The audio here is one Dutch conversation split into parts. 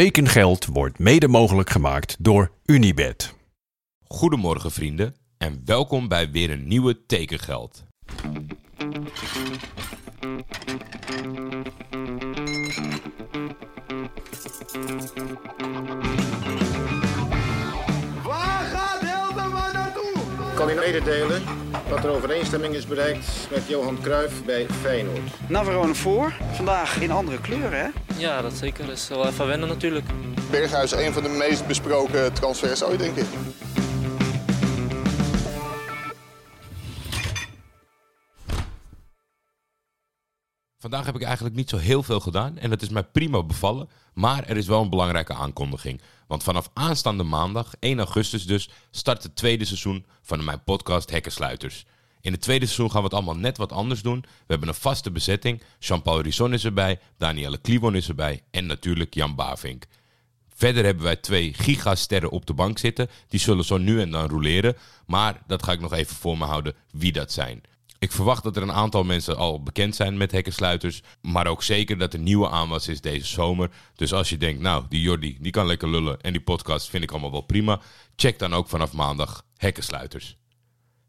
Tekengeld wordt mede mogelijk gemaakt door Unibed. Goedemorgen vrienden en welkom bij weer een nieuwe Tekengeld. Waar gaat Hildeman naartoe? kan u mededelen dat er overeenstemming is bereikt met Johan Cruijff bij Feyenoord. Navarone voor. Vandaag in andere kleuren, hè? Ja, dat zeker. Dat is wel even wennen natuurlijk. Berghuis een van de meest besproken transfers ooit, denk ik. Vandaag heb ik eigenlijk niet zo heel veel gedaan en dat is mij prima bevallen. Maar er is wel een belangrijke aankondiging. Want vanaf aanstaande maandag, 1 augustus dus, start het tweede seizoen van mijn podcast Hekkensluiters. In het tweede seizoen gaan we het allemaal net wat anders doen. We hebben een vaste bezetting. Jean-Paul Risson is erbij, Danielle Kliwon is erbij en natuurlijk Jan Bavink. Verder hebben wij twee gigasterren op de bank zitten. Die zullen zo nu en dan roleren. Maar dat ga ik nog even voor me houden wie dat zijn. Ik verwacht dat er een aantal mensen al bekend zijn met hekkensluiters. Maar ook zeker dat er nieuwe aanwas is deze zomer. Dus als je denkt, nou, die Jordi, die kan lekker lullen. En die podcast vind ik allemaal wel prima. Check dan ook vanaf maandag hekkensluiters.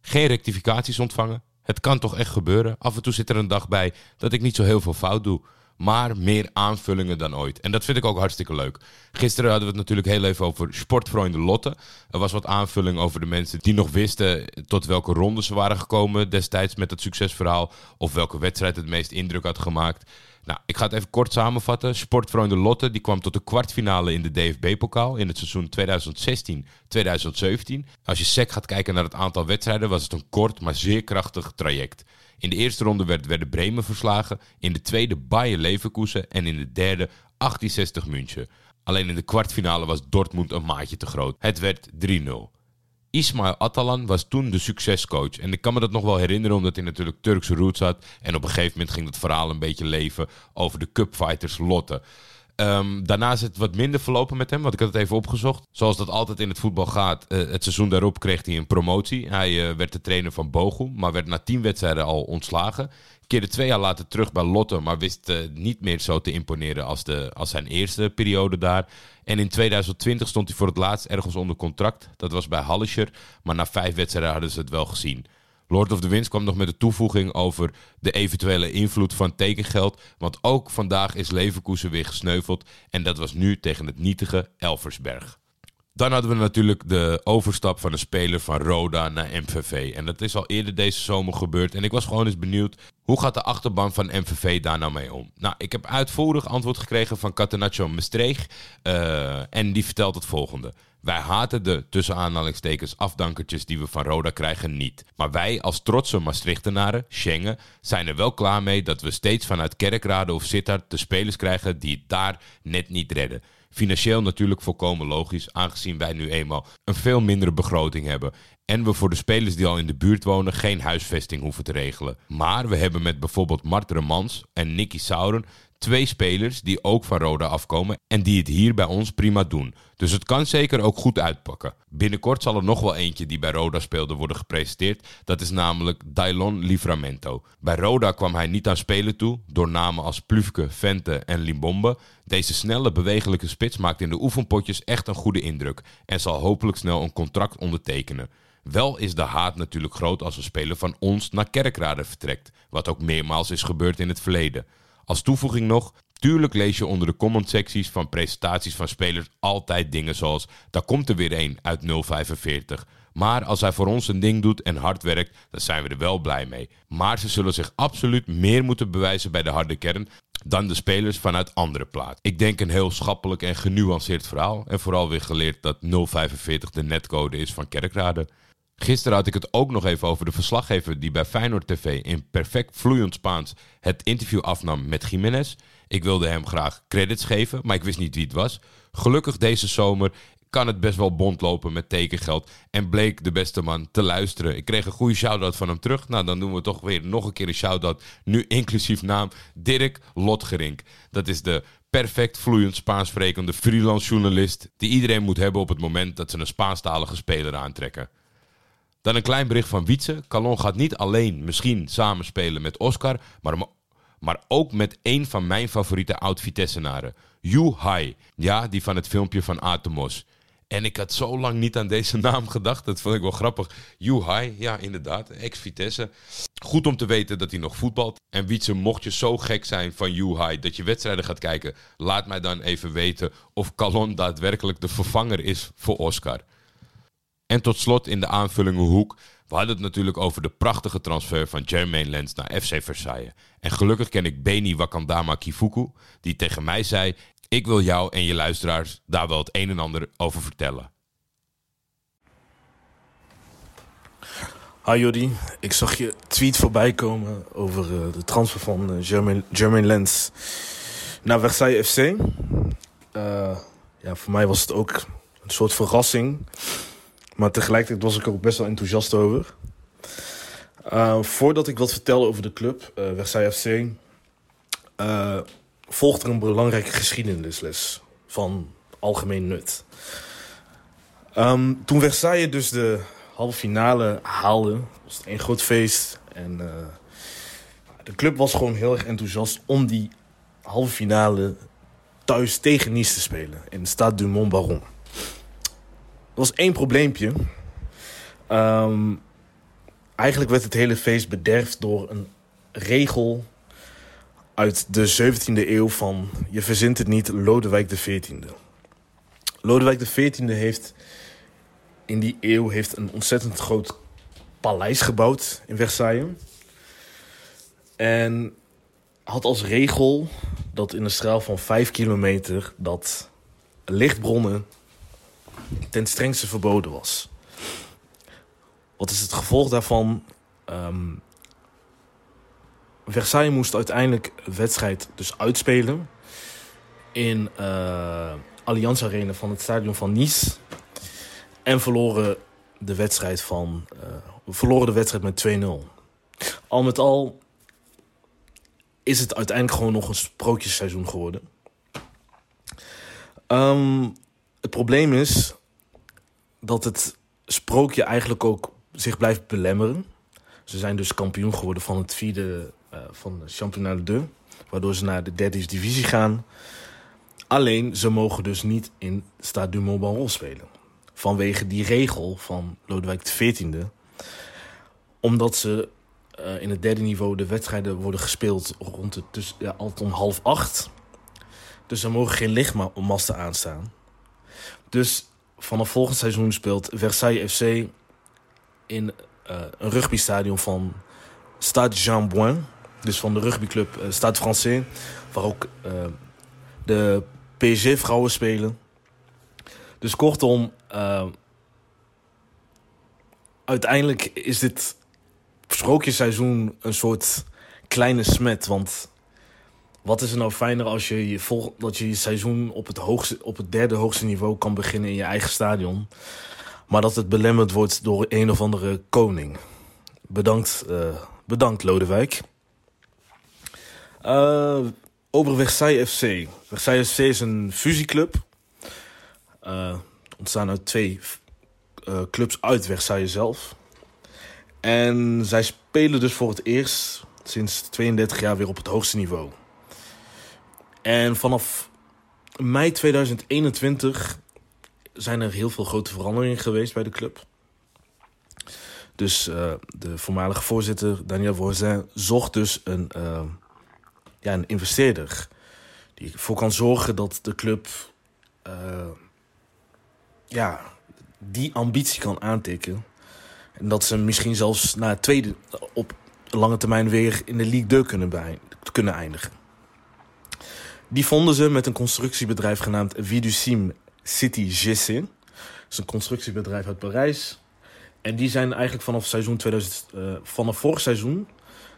Geen rectificaties ontvangen. Het kan toch echt gebeuren. Af en toe zit er een dag bij dat ik niet zo heel veel fout doe. Maar meer aanvullingen dan ooit. En dat vind ik ook hartstikke leuk. Gisteren hadden we het natuurlijk heel even over sportvrienden Lotte. Er was wat aanvulling over de mensen die nog wisten tot welke ronde ze waren gekomen destijds met het succesverhaal. Of welke wedstrijd het meest indruk had gemaakt. Nou, ik ga het even kort samenvatten. Sportvrienden Lotte die kwam tot de kwartfinale in de DFB-pokaal in het seizoen 2016-2017. Als je sec gaat kijken naar het aantal wedstrijden was het een kort maar zeer krachtig traject. In de eerste ronde werd, werden Bremen verslagen, in de tweede Bayer Leverkusen en in de derde 1860 München. Alleen in de kwartfinale was Dortmund een maatje te groot. Het werd 3-0. Ismail Atalan was toen de succescoach. En ik kan me dat nog wel herinneren omdat hij natuurlijk Turkse roots had. En op een gegeven moment ging het verhaal een beetje leven over de cupfighters Lotte. Ehm, daarna is het wat minder verlopen met hem, want ik had het even opgezocht. Zoals dat altijd in het voetbal gaat, eh, het seizoen daarop kreeg hij een promotie. Hij eh, werd de trainer van Bochum, maar werd na tien wedstrijden al ontslagen. Keerde twee jaar later terug bij Lotte, maar wist eh, niet meer zo te imponeren als, de, als zijn eerste periode daar. En in 2020 stond hij voor het laatst ergens onder contract. Dat was bij Hallischer, maar na vijf wedstrijden hadden ze het wel gezien. Lord of the Winds kwam nog met de toevoeging over de eventuele invloed van tekengeld. Want ook vandaag is Leverkusen weer gesneuveld. En dat was nu tegen het nietige Elversberg. Dan hadden we natuurlijk de overstap van een speler van Roda naar MVV. En dat is al eerder deze zomer gebeurd. En ik was gewoon eens benieuwd, hoe gaat de achterban van MVV daar nou mee om? Nou, ik heb uitvoerig antwoord gekregen van Catenaccio Mestreeg. Uh, en die vertelt het volgende. Wij haten de tussen aanhalingstekens afdankertjes die we van Roda krijgen niet. Maar wij als trotse Maastrichtenaren, Schengen, zijn er wel klaar mee dat we steeds vanuit Kerkrade of Sittard de spelers krijgen die het daar net niet redden. Financieel natuurlijk volkomen logisch, aangezien wij nu eenmaal een veel mindere begroting hebben. En we voor de spelers die al in de buurt wonen geen huisvesting hoeven te regelen. Maar we hebben met bijvoorbeeld Mart Remans en Nicky Sauren twee spelers die ook van Roda afkomen en die het hier bij ons prima doen. Dus het kan zeker ook goed uitpakken. Binnenkort zal er nog wel eentje die bij Roda speelde worden gepresenteerd. Dat is namelijk Dailon Livramento. Bij Roda kwam hij niet aan spelen toe door namen als Plufke, Vente en Limbombe. Deze snelle, bewegelijke spits maakt in de oefenpotjes echt een goede indruk en zal hopelijk snel een contract ondertekenen. Wel is de haat natuurlijk groot als een speler van ons naar Kerkrade vertrekt, wat ook meermaals is gebeurd in het verleden. Als toevoeging nog, tuurlijk lees je onder de comment-secties van presentaties van spelers altijd dingen zoals: daar komt er weer een uit 045. Maar als hij voor ons een ding doet en hard werkt, dan zijn we er wel blij mee. Maar ze zullen zich absoluut meer moeten bewijzen bij de harde kern dan de spelers vanuit andere plaatsen. Ik denk een heel schappelijk en genuanceerd verhaal. En vooral weer geleerd dat 045 de netcode is van Kerkrade. Gisteren had ik het ook nog even over de verslaggever die bij Feyenoord TV in perfect vloeiend Spaans het interview afnam met Jiménez. Ik wilde hem graag credits geven, maar ik wist niet wie het was. Gelukkig deze zomer kan het best wel bond lopen met tekengeld. En bleek de beste man te luisteren. Ik kreeg een goede shout-out van hem terug. Nou, dan doen we toch weer nog een keer een shout-out. Nu inclusief naam Dirk Lotgerink. Dat is de perfect vloeiend Spaans sprekende freelance journalist... die iedereen moet hebben op het moment dat ze een Spaanstalige speler aantrekken. Dan een klein bericht van Wietse. Calon gaat niet alleen misschien samenspelen met Oscar, maar, Maar ook met één van mijn favoriete oud-Vitessenaren. Yu Hai. Ja, die van het filmpje van Atomos. En ik had zo lang niet aan deze naam gedacht. Dat vond ik wel grappig. Yu Hai, ja inderdaad, ex-Vitesse. Goed om te weten dat hij nog voetbalt. En Wietse, mocht je zo gek zijn van Yu Hai dat je wedstrijden gaat kijken... laat mij dan even weten of Calon daadwerkelijk de vervanger is voor Oscar. En tot slot in de aanvullingenhoek. We hadden het natuurlijk over de prachtige transfer van Jermaine Lens naar FC Versailles. En gelukkig ken ik Beni Wakandama Kifuku, die tegen mij zei... Ik wil jou en je luisteraars daar wel het een en ander over vertellen. Hi Jordi, ik zag je tweet voorbij komen over eh, de transfer van Jermaine, Jermaine Lens naar Versailles FC. Uh, ja, voor mij was het ook een soort verrassing. Maar tegelijkertijd was ik er ook best wel enthousiast over. Uh, voordat ik wat vertel over de club, uh, Versailles FC, uh, volgt er een belangrijke geschiedenisles van algemeen nut. Um, toen Versailles dus de halve finale haalde, was het een groot feest. En de club was gewoon heel erg enthousiast om die halve finale thuis tegen Nice te spelen in de Stade du Mont-Baron. Er was één probleempje. Um, eigenlijk werd het hele feest bederfd door een regel uit de 17e eeuw van, je verzint het niet, Lodewijk XIV. Lodewijk XIV heeft in die eeuw heeft een ontzettend groot paleis gebouwd in Versailles. En had als regel dat in een straal van 5 kilometer dat lichtbronnen ten strengste verboden was. Wat is het gevolg daarvan? Um, Versailles moest uiteindelijk de wedstrijd dus uitspelen in uh, Allianz Arena van het stadion van Nice. En verloren de wedstrijd, van, uh, verloren de wedstrijd met 2-0. Al met al is het uiteindelijk gewoon nog een sprookjesseizoen geworden. Um, het probleem is dat het sprookje eigenlijk ook zich blijft belemmeren. Ze zijn dus kampioen geworden van het vierde uh, van de Championnat 2. Waardoor ze naar de derde divisie gaan. Alleen, ze mogen dus niet in Stade du Mont-Baron spelen. Vanwege die regel van Lodewijk XIV. Omdat ze uh, in het derde niveau de wedstrijden worden gespeeld rond de tussen, ja, om half acht. Dus er mogen geen lichtmasten aanstaan. Dus vanaf volgend seizoen speelt Versailles FC in uh, een rugbystadion van Stade Jean Bouin. Dus van de rugbyclub uh, Stade Français. Waar ook uh, de PSG-vrouwen spelen. Dus kortom, uiteindelijk is dit sprookjesseizoen een soort kleine smet. Want wat is er nou fijner als je je, vol, dat je je seizoen op het, hoogste, op het derde hoogste niveau kan beginnen in je eigen stadion. Maar dat het belemmerd wordt door een of andere koning. Bedankt, uh, bedankt Lodewijk. Uh, over FC. Versailles FC is een fusieclub. Uh, ontstaan uit twee clubs uit Versailles zelf. En zij spelen dus voor het eerst sinds 32 jaar weer op het hoogste niveau. En vanaf mei 2021 zijn er heel veel grote veranderingen geweest bij de club. Dus uh, de voormalige voorzitter Daniel Voisin zocht dus een, uh, ja, een investeerder. Die ervoor kan zorgen dat de club uh, ja, die ambitie kan aantikken. En dat ze misschien zelfs na het tweede op lange termijn weer in de Ligue 2 kunnen, kunnen eindigen. Die vonden ze met een constructiebedrijf genaamd Vidusim City GC. Dat is een constructiebedrijf uit Parijs. En die zijn eigenlijk vanaf seizoen 2000, uh, vanaf vorig seizoen,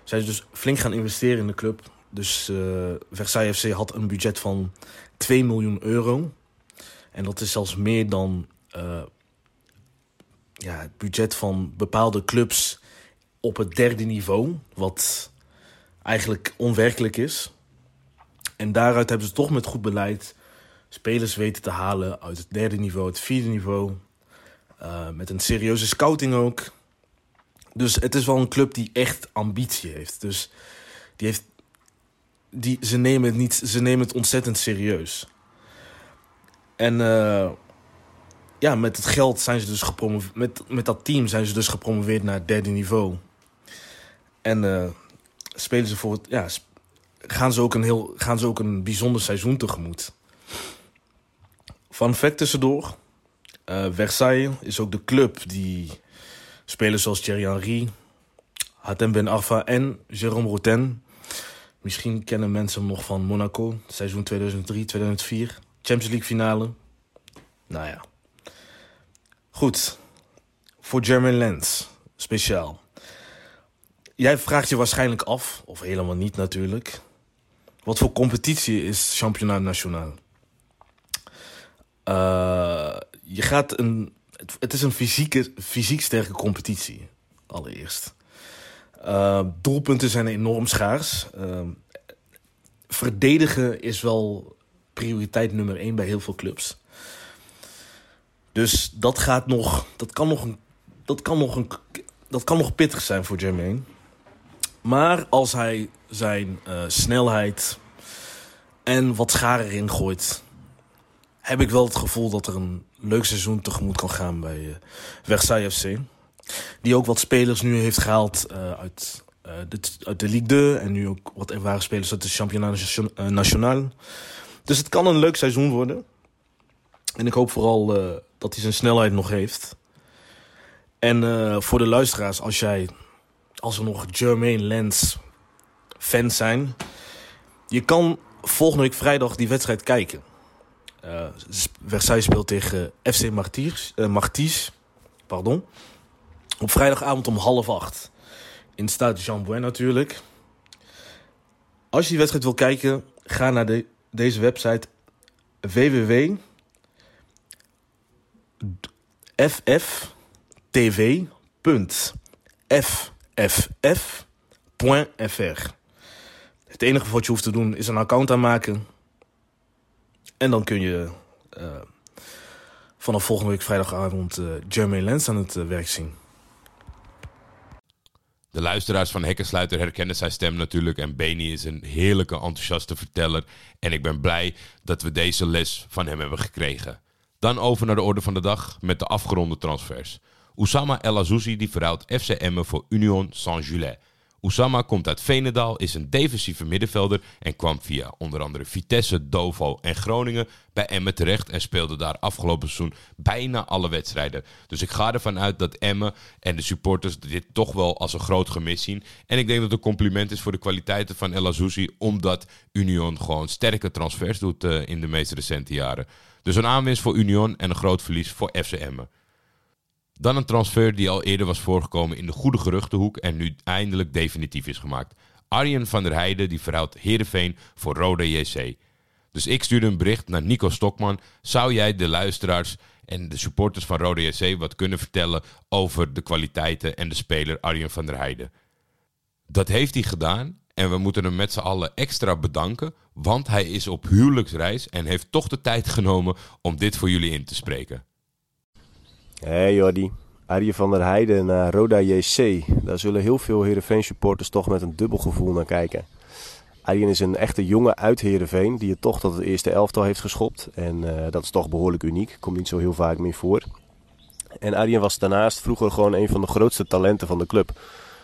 zijn ze dus flink gaan investeren in de club. Dus uh, Versailles FC had een budget van 2 miljoen euro. En dat is zelfs meer dan uh, ja, het budget van bepaalde clubs op het derde niveau. Wat eigenlijk onwerkelijk is. En daaruit hebben ze toch met goed beleid spelers weten te halen uit het derde niveau, het vierde niveau. Uh, met een serieuze scouting ook. Dus het is wel een club die echt ambitie heeft. Dus die heeft die, ze, nemen het niet, ze nemen het ontzettend serieus. En eh, ja, met het geld zijn ze dus gepromoveerd. Met, met dat team zijn ze dus gepromoveerd naar het derde niveau. En eh, spelen ze voor het. Ja, gaan, ze ook een heel, gaan ze ook een bijzonder seizoen tegemoet. Fun fact tussendoor. Eh, Versailles is ook de club die spelers zoals Thierry Henry, Hatem Ben Arfa en Jérôme Roten. Misschien kennen mensen hem nog van Monaco, seizoen 2003-2004. Champions League finale. Nou ja. Goed. Voor German Lens, speciaal. Jij vraagt je waarschijnlijk af, of helemaal niet natuurlijk. Wat voor competitie is Championnat Nationaal? Eh, je gaat een. Het, is een fysieke, fysiek sterke competitie, allereerst. Eh, doelpunten zijn enorm schaars. Eh, verdedigen is wel prioriteit nummer één bij heel veel clubs. Dus dat gaat nog. Dat kan nog een. Dat kan nog een. Dat kan nog pittig zijn voor Jermaine. Maar als hij zijn eh, snelheid en wat schaar erin gooit, heb ik wel het gevoel dat er een leuk seizoen tegemoet kan gaan bij eh, Versailles FC. Die ook wat spelers nu heeft gehaald eh, uit, eh, de, uit de Ligue 2 en nu ook wat ervaren spelers uit de Championnat Nation- eh, National. Dus het kan een leuk seizoen worden. En ik hoop vooral eh, dat hij zijn snelheid nog heeft. En eh, voor de luisteraars, als jij, als er nog Jermaine Lens fans zijn, je kan volgende week vrijdag die wedstrijd kijken. Eh, Versailles speelt tegen FC Martiers, eh, Marties. Pardon. Op vrijdagavond om half acht. In stade Jean Bouin natuurlijk. Als je die wedstrijd wil kijken, ga naar de, deze website www fftv.fff.fr. Het enige wat je hoeft te doen is een account aanmaken. En dan kun je eh, vanaf volgende week vrijdagavond eh Jermaine Lens aan het eh, werk zien. De luisteraars van Hekkensluiter herkennen zijn stem natuurlijk. En Beni is een heerlijke, enthousiaste verteller. En ik ben blij dat we deze les van hem hebben gekregen. Dan over naar de orde van de dag met de afgeronde transfers. Oussama El Azouzi die FC Emmen voor Union Saint-Gilles. Oussama komt uit Veenendaal, is een defensieve middenvelder en kwam via onder andere Vitesse, Dovo en Groningen bij Emmen terecht en speelde daar afgelopen seizoen bijna alle wedstrijden. Dus ik ga ervan uit dat Emmen en de supporters dit toch wel als een groot gemis zien. En ik denk dat het een compliment is voor de kwaliteiten van El Azouzi, omdat Union gewoon sterke transfers doet eh, in de meest recente jaren. Dus een aanwinst voor Union en een groot verlies voor FC Emmen. Dan een transfer die al eerder was voorgekomen in de goede geruchtenhoek en nu eindelijk definitief is gemaakt. Arjen van der Heijden die verhoudt Heerenveen voor Rode JC. Dus ik stuurde een bericht naar Nico Stokman. Zou jij de luisteraars en de supporters van Rode JC wat kunnen vertellen over de kwaliteiten en de speler Arjen van der Heijden? Dat heeft hij gedaan en we moeten hem met z'n allen extra bedanken, want hij is op huwelijksreis en heeft toch de tijd genomen om dit voor jullie in te spreken. Hey Jordi, Arjen van der Heijden naar Roda JC. Daar zullen heel veel Heerenveen supporters toch met een dubbel gevoel naar kijken. Arjen is een echte jongen uit Heerenveen die het toch tot het eerste elftal heeft geschopt. En eh, dat is toch behoorlijk uniek, komt niet zo heel vaak meer voor. En Arjen was daarnaast vroeger gewoon een van de grootste talenten van de club.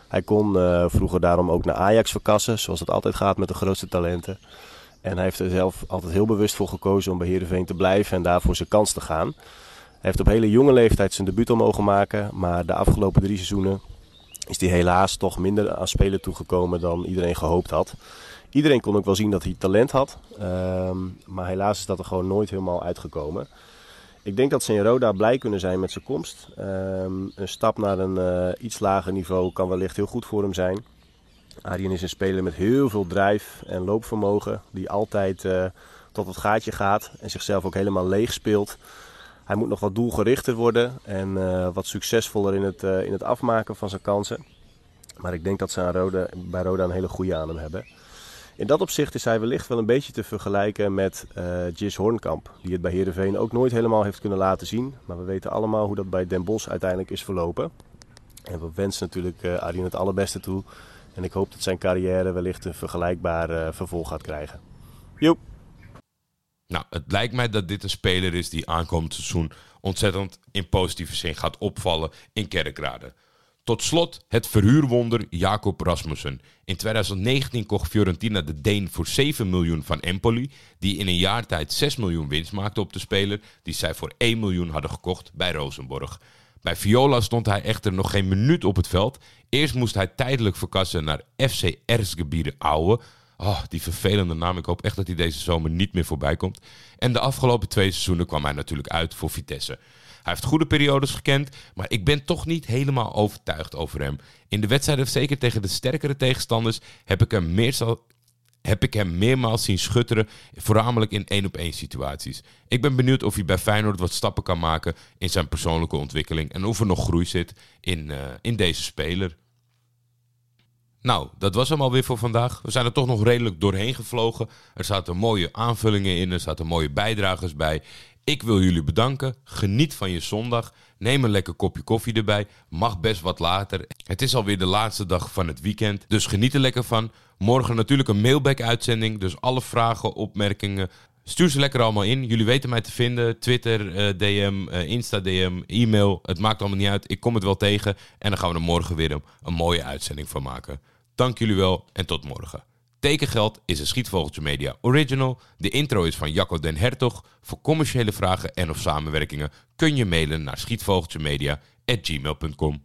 Hij kon eh, vroeger daarom ook naar Ajax verkassen, zoals het altijd gaat met de grootste talenten. En hij heeft er zelf altijd heel bewust voor gekozen om bij Heerenveen te blijven en daarvoor zijn kans te gaan. Hij heeft op hele jonge leeftijd zijn debuut al mogen maken. Maar de afgelopen drie seizoenen is hij helaas toch minder aan spelen toegekomen dan iedereen gehoopt had. Iedereen kon ook wel zien dat hij talent had. ehm, maar helaas is dat er gewoon nooit helemaal uitgekomen. Ik denk dat ze Roda blij kunnen zijn met zijn komst. Ehm, een stap naar een eh, iets lager niveau kan wellicht heel goed voor hem zijn. Arjen is een speler met heel veel drijf en loopvermogen. Die altijd eh, tot het gaatje gaat en zichzelf ook helemaal leeg speelt. Hij moet nog wat doelgerichter worden en eh, wat succesvoller in het, eh, in het afmaken van zijn kansen. Maar ik denk dat ze aan Roda, bij Roda een hele goede aan hem hebben. In dat opzicht is hij wellicht wel een beetje te vergelijken met eh Jis Hornkamp. Die het bij Heerenveen ook nooit helemaal heeft kunnen laten zien. Maar we weten allemaal hoe dat bij Den Bosch uiteindelijk is verlopen. En we wensen natuurlijk eh Arjen het allerbeste toe. En ik hoop dat zijn carrière wellicht een vergelijkbaar vervolg gaat krijgen. Joep. Nou, het lijkt mij dat dit een speler is die aankomend seizoen ontzettend in positieve zin gaat opvallen in Kerkrade. Tot slot het verhuurwonder Jacob Rasmussen. In 2019 kocht Fiorentina de Deen voor 7 miljoen van Empoli, die in een jaar tijd 6 miljoen winst maakte op de speler die zij voor 1 miljoen hadden gekocht bij Rosenborg. Bij Viola stond hij echter nog geen minuut op het veld. Eerst moest hij tijdelijk verkassen naar FC Erzgebirge Aue. Oh, die vervelende naam. Ik hoop echt dat hij deze zomer niet meer voorbij komt. En de afgelopen twee seizoenen kwam hij natuurlijk uit voor Vitesse. Hij heeft goede periodes gekend, maar ik ben toch niet helemaal overtuigd over hem. In de wedstrijden, zeker tegen de sterkere tegenstanders, heb ik hem, meestal, heb ik hem meermaals zien schutteren, voornamelijk in één-op-één situaties. Ik ben benieuwd of hij bij Feyenoord wat stappen kan maken in zijn persoonlijke ontwikkeling en of er nog groei zit in, uh, in deze speler. Nou, dat was hem alweer voor vandaag. We zijn er toch nog redelijk doorheen gevlogen. Er zaten mooie aanvullingen in, er zaten mooie bijdragers bij. Ik wil jullie bedanken. Geniet van je zondag. Neem een lekker kopje koffie erbij. Mag best wat later. Het is alweer de laatste dag van het weekend. Dus geniet er lekker van. Morgen natuurlijk een mailback-uitzending. Dus alle vragen, opmerkingen. Stuur ze lekker allemaal in. Jullie weten mij te vinden. Twitter, uh, DM, uh, Insta DM, e-mail. Het maakt allemaal niet uit. Ik kom het wel tegen. En dan gaan we er morgen weer een mooie uitzending van maken. Dank jullie wel en tot morgen. Tekengeld is een Schietvogeltje Media original. De intro is van Jacco den Hertog. Voor commerciële vragen en of samenwerkingen kun je mailen naar schietvogeltjemedia.gmail.com.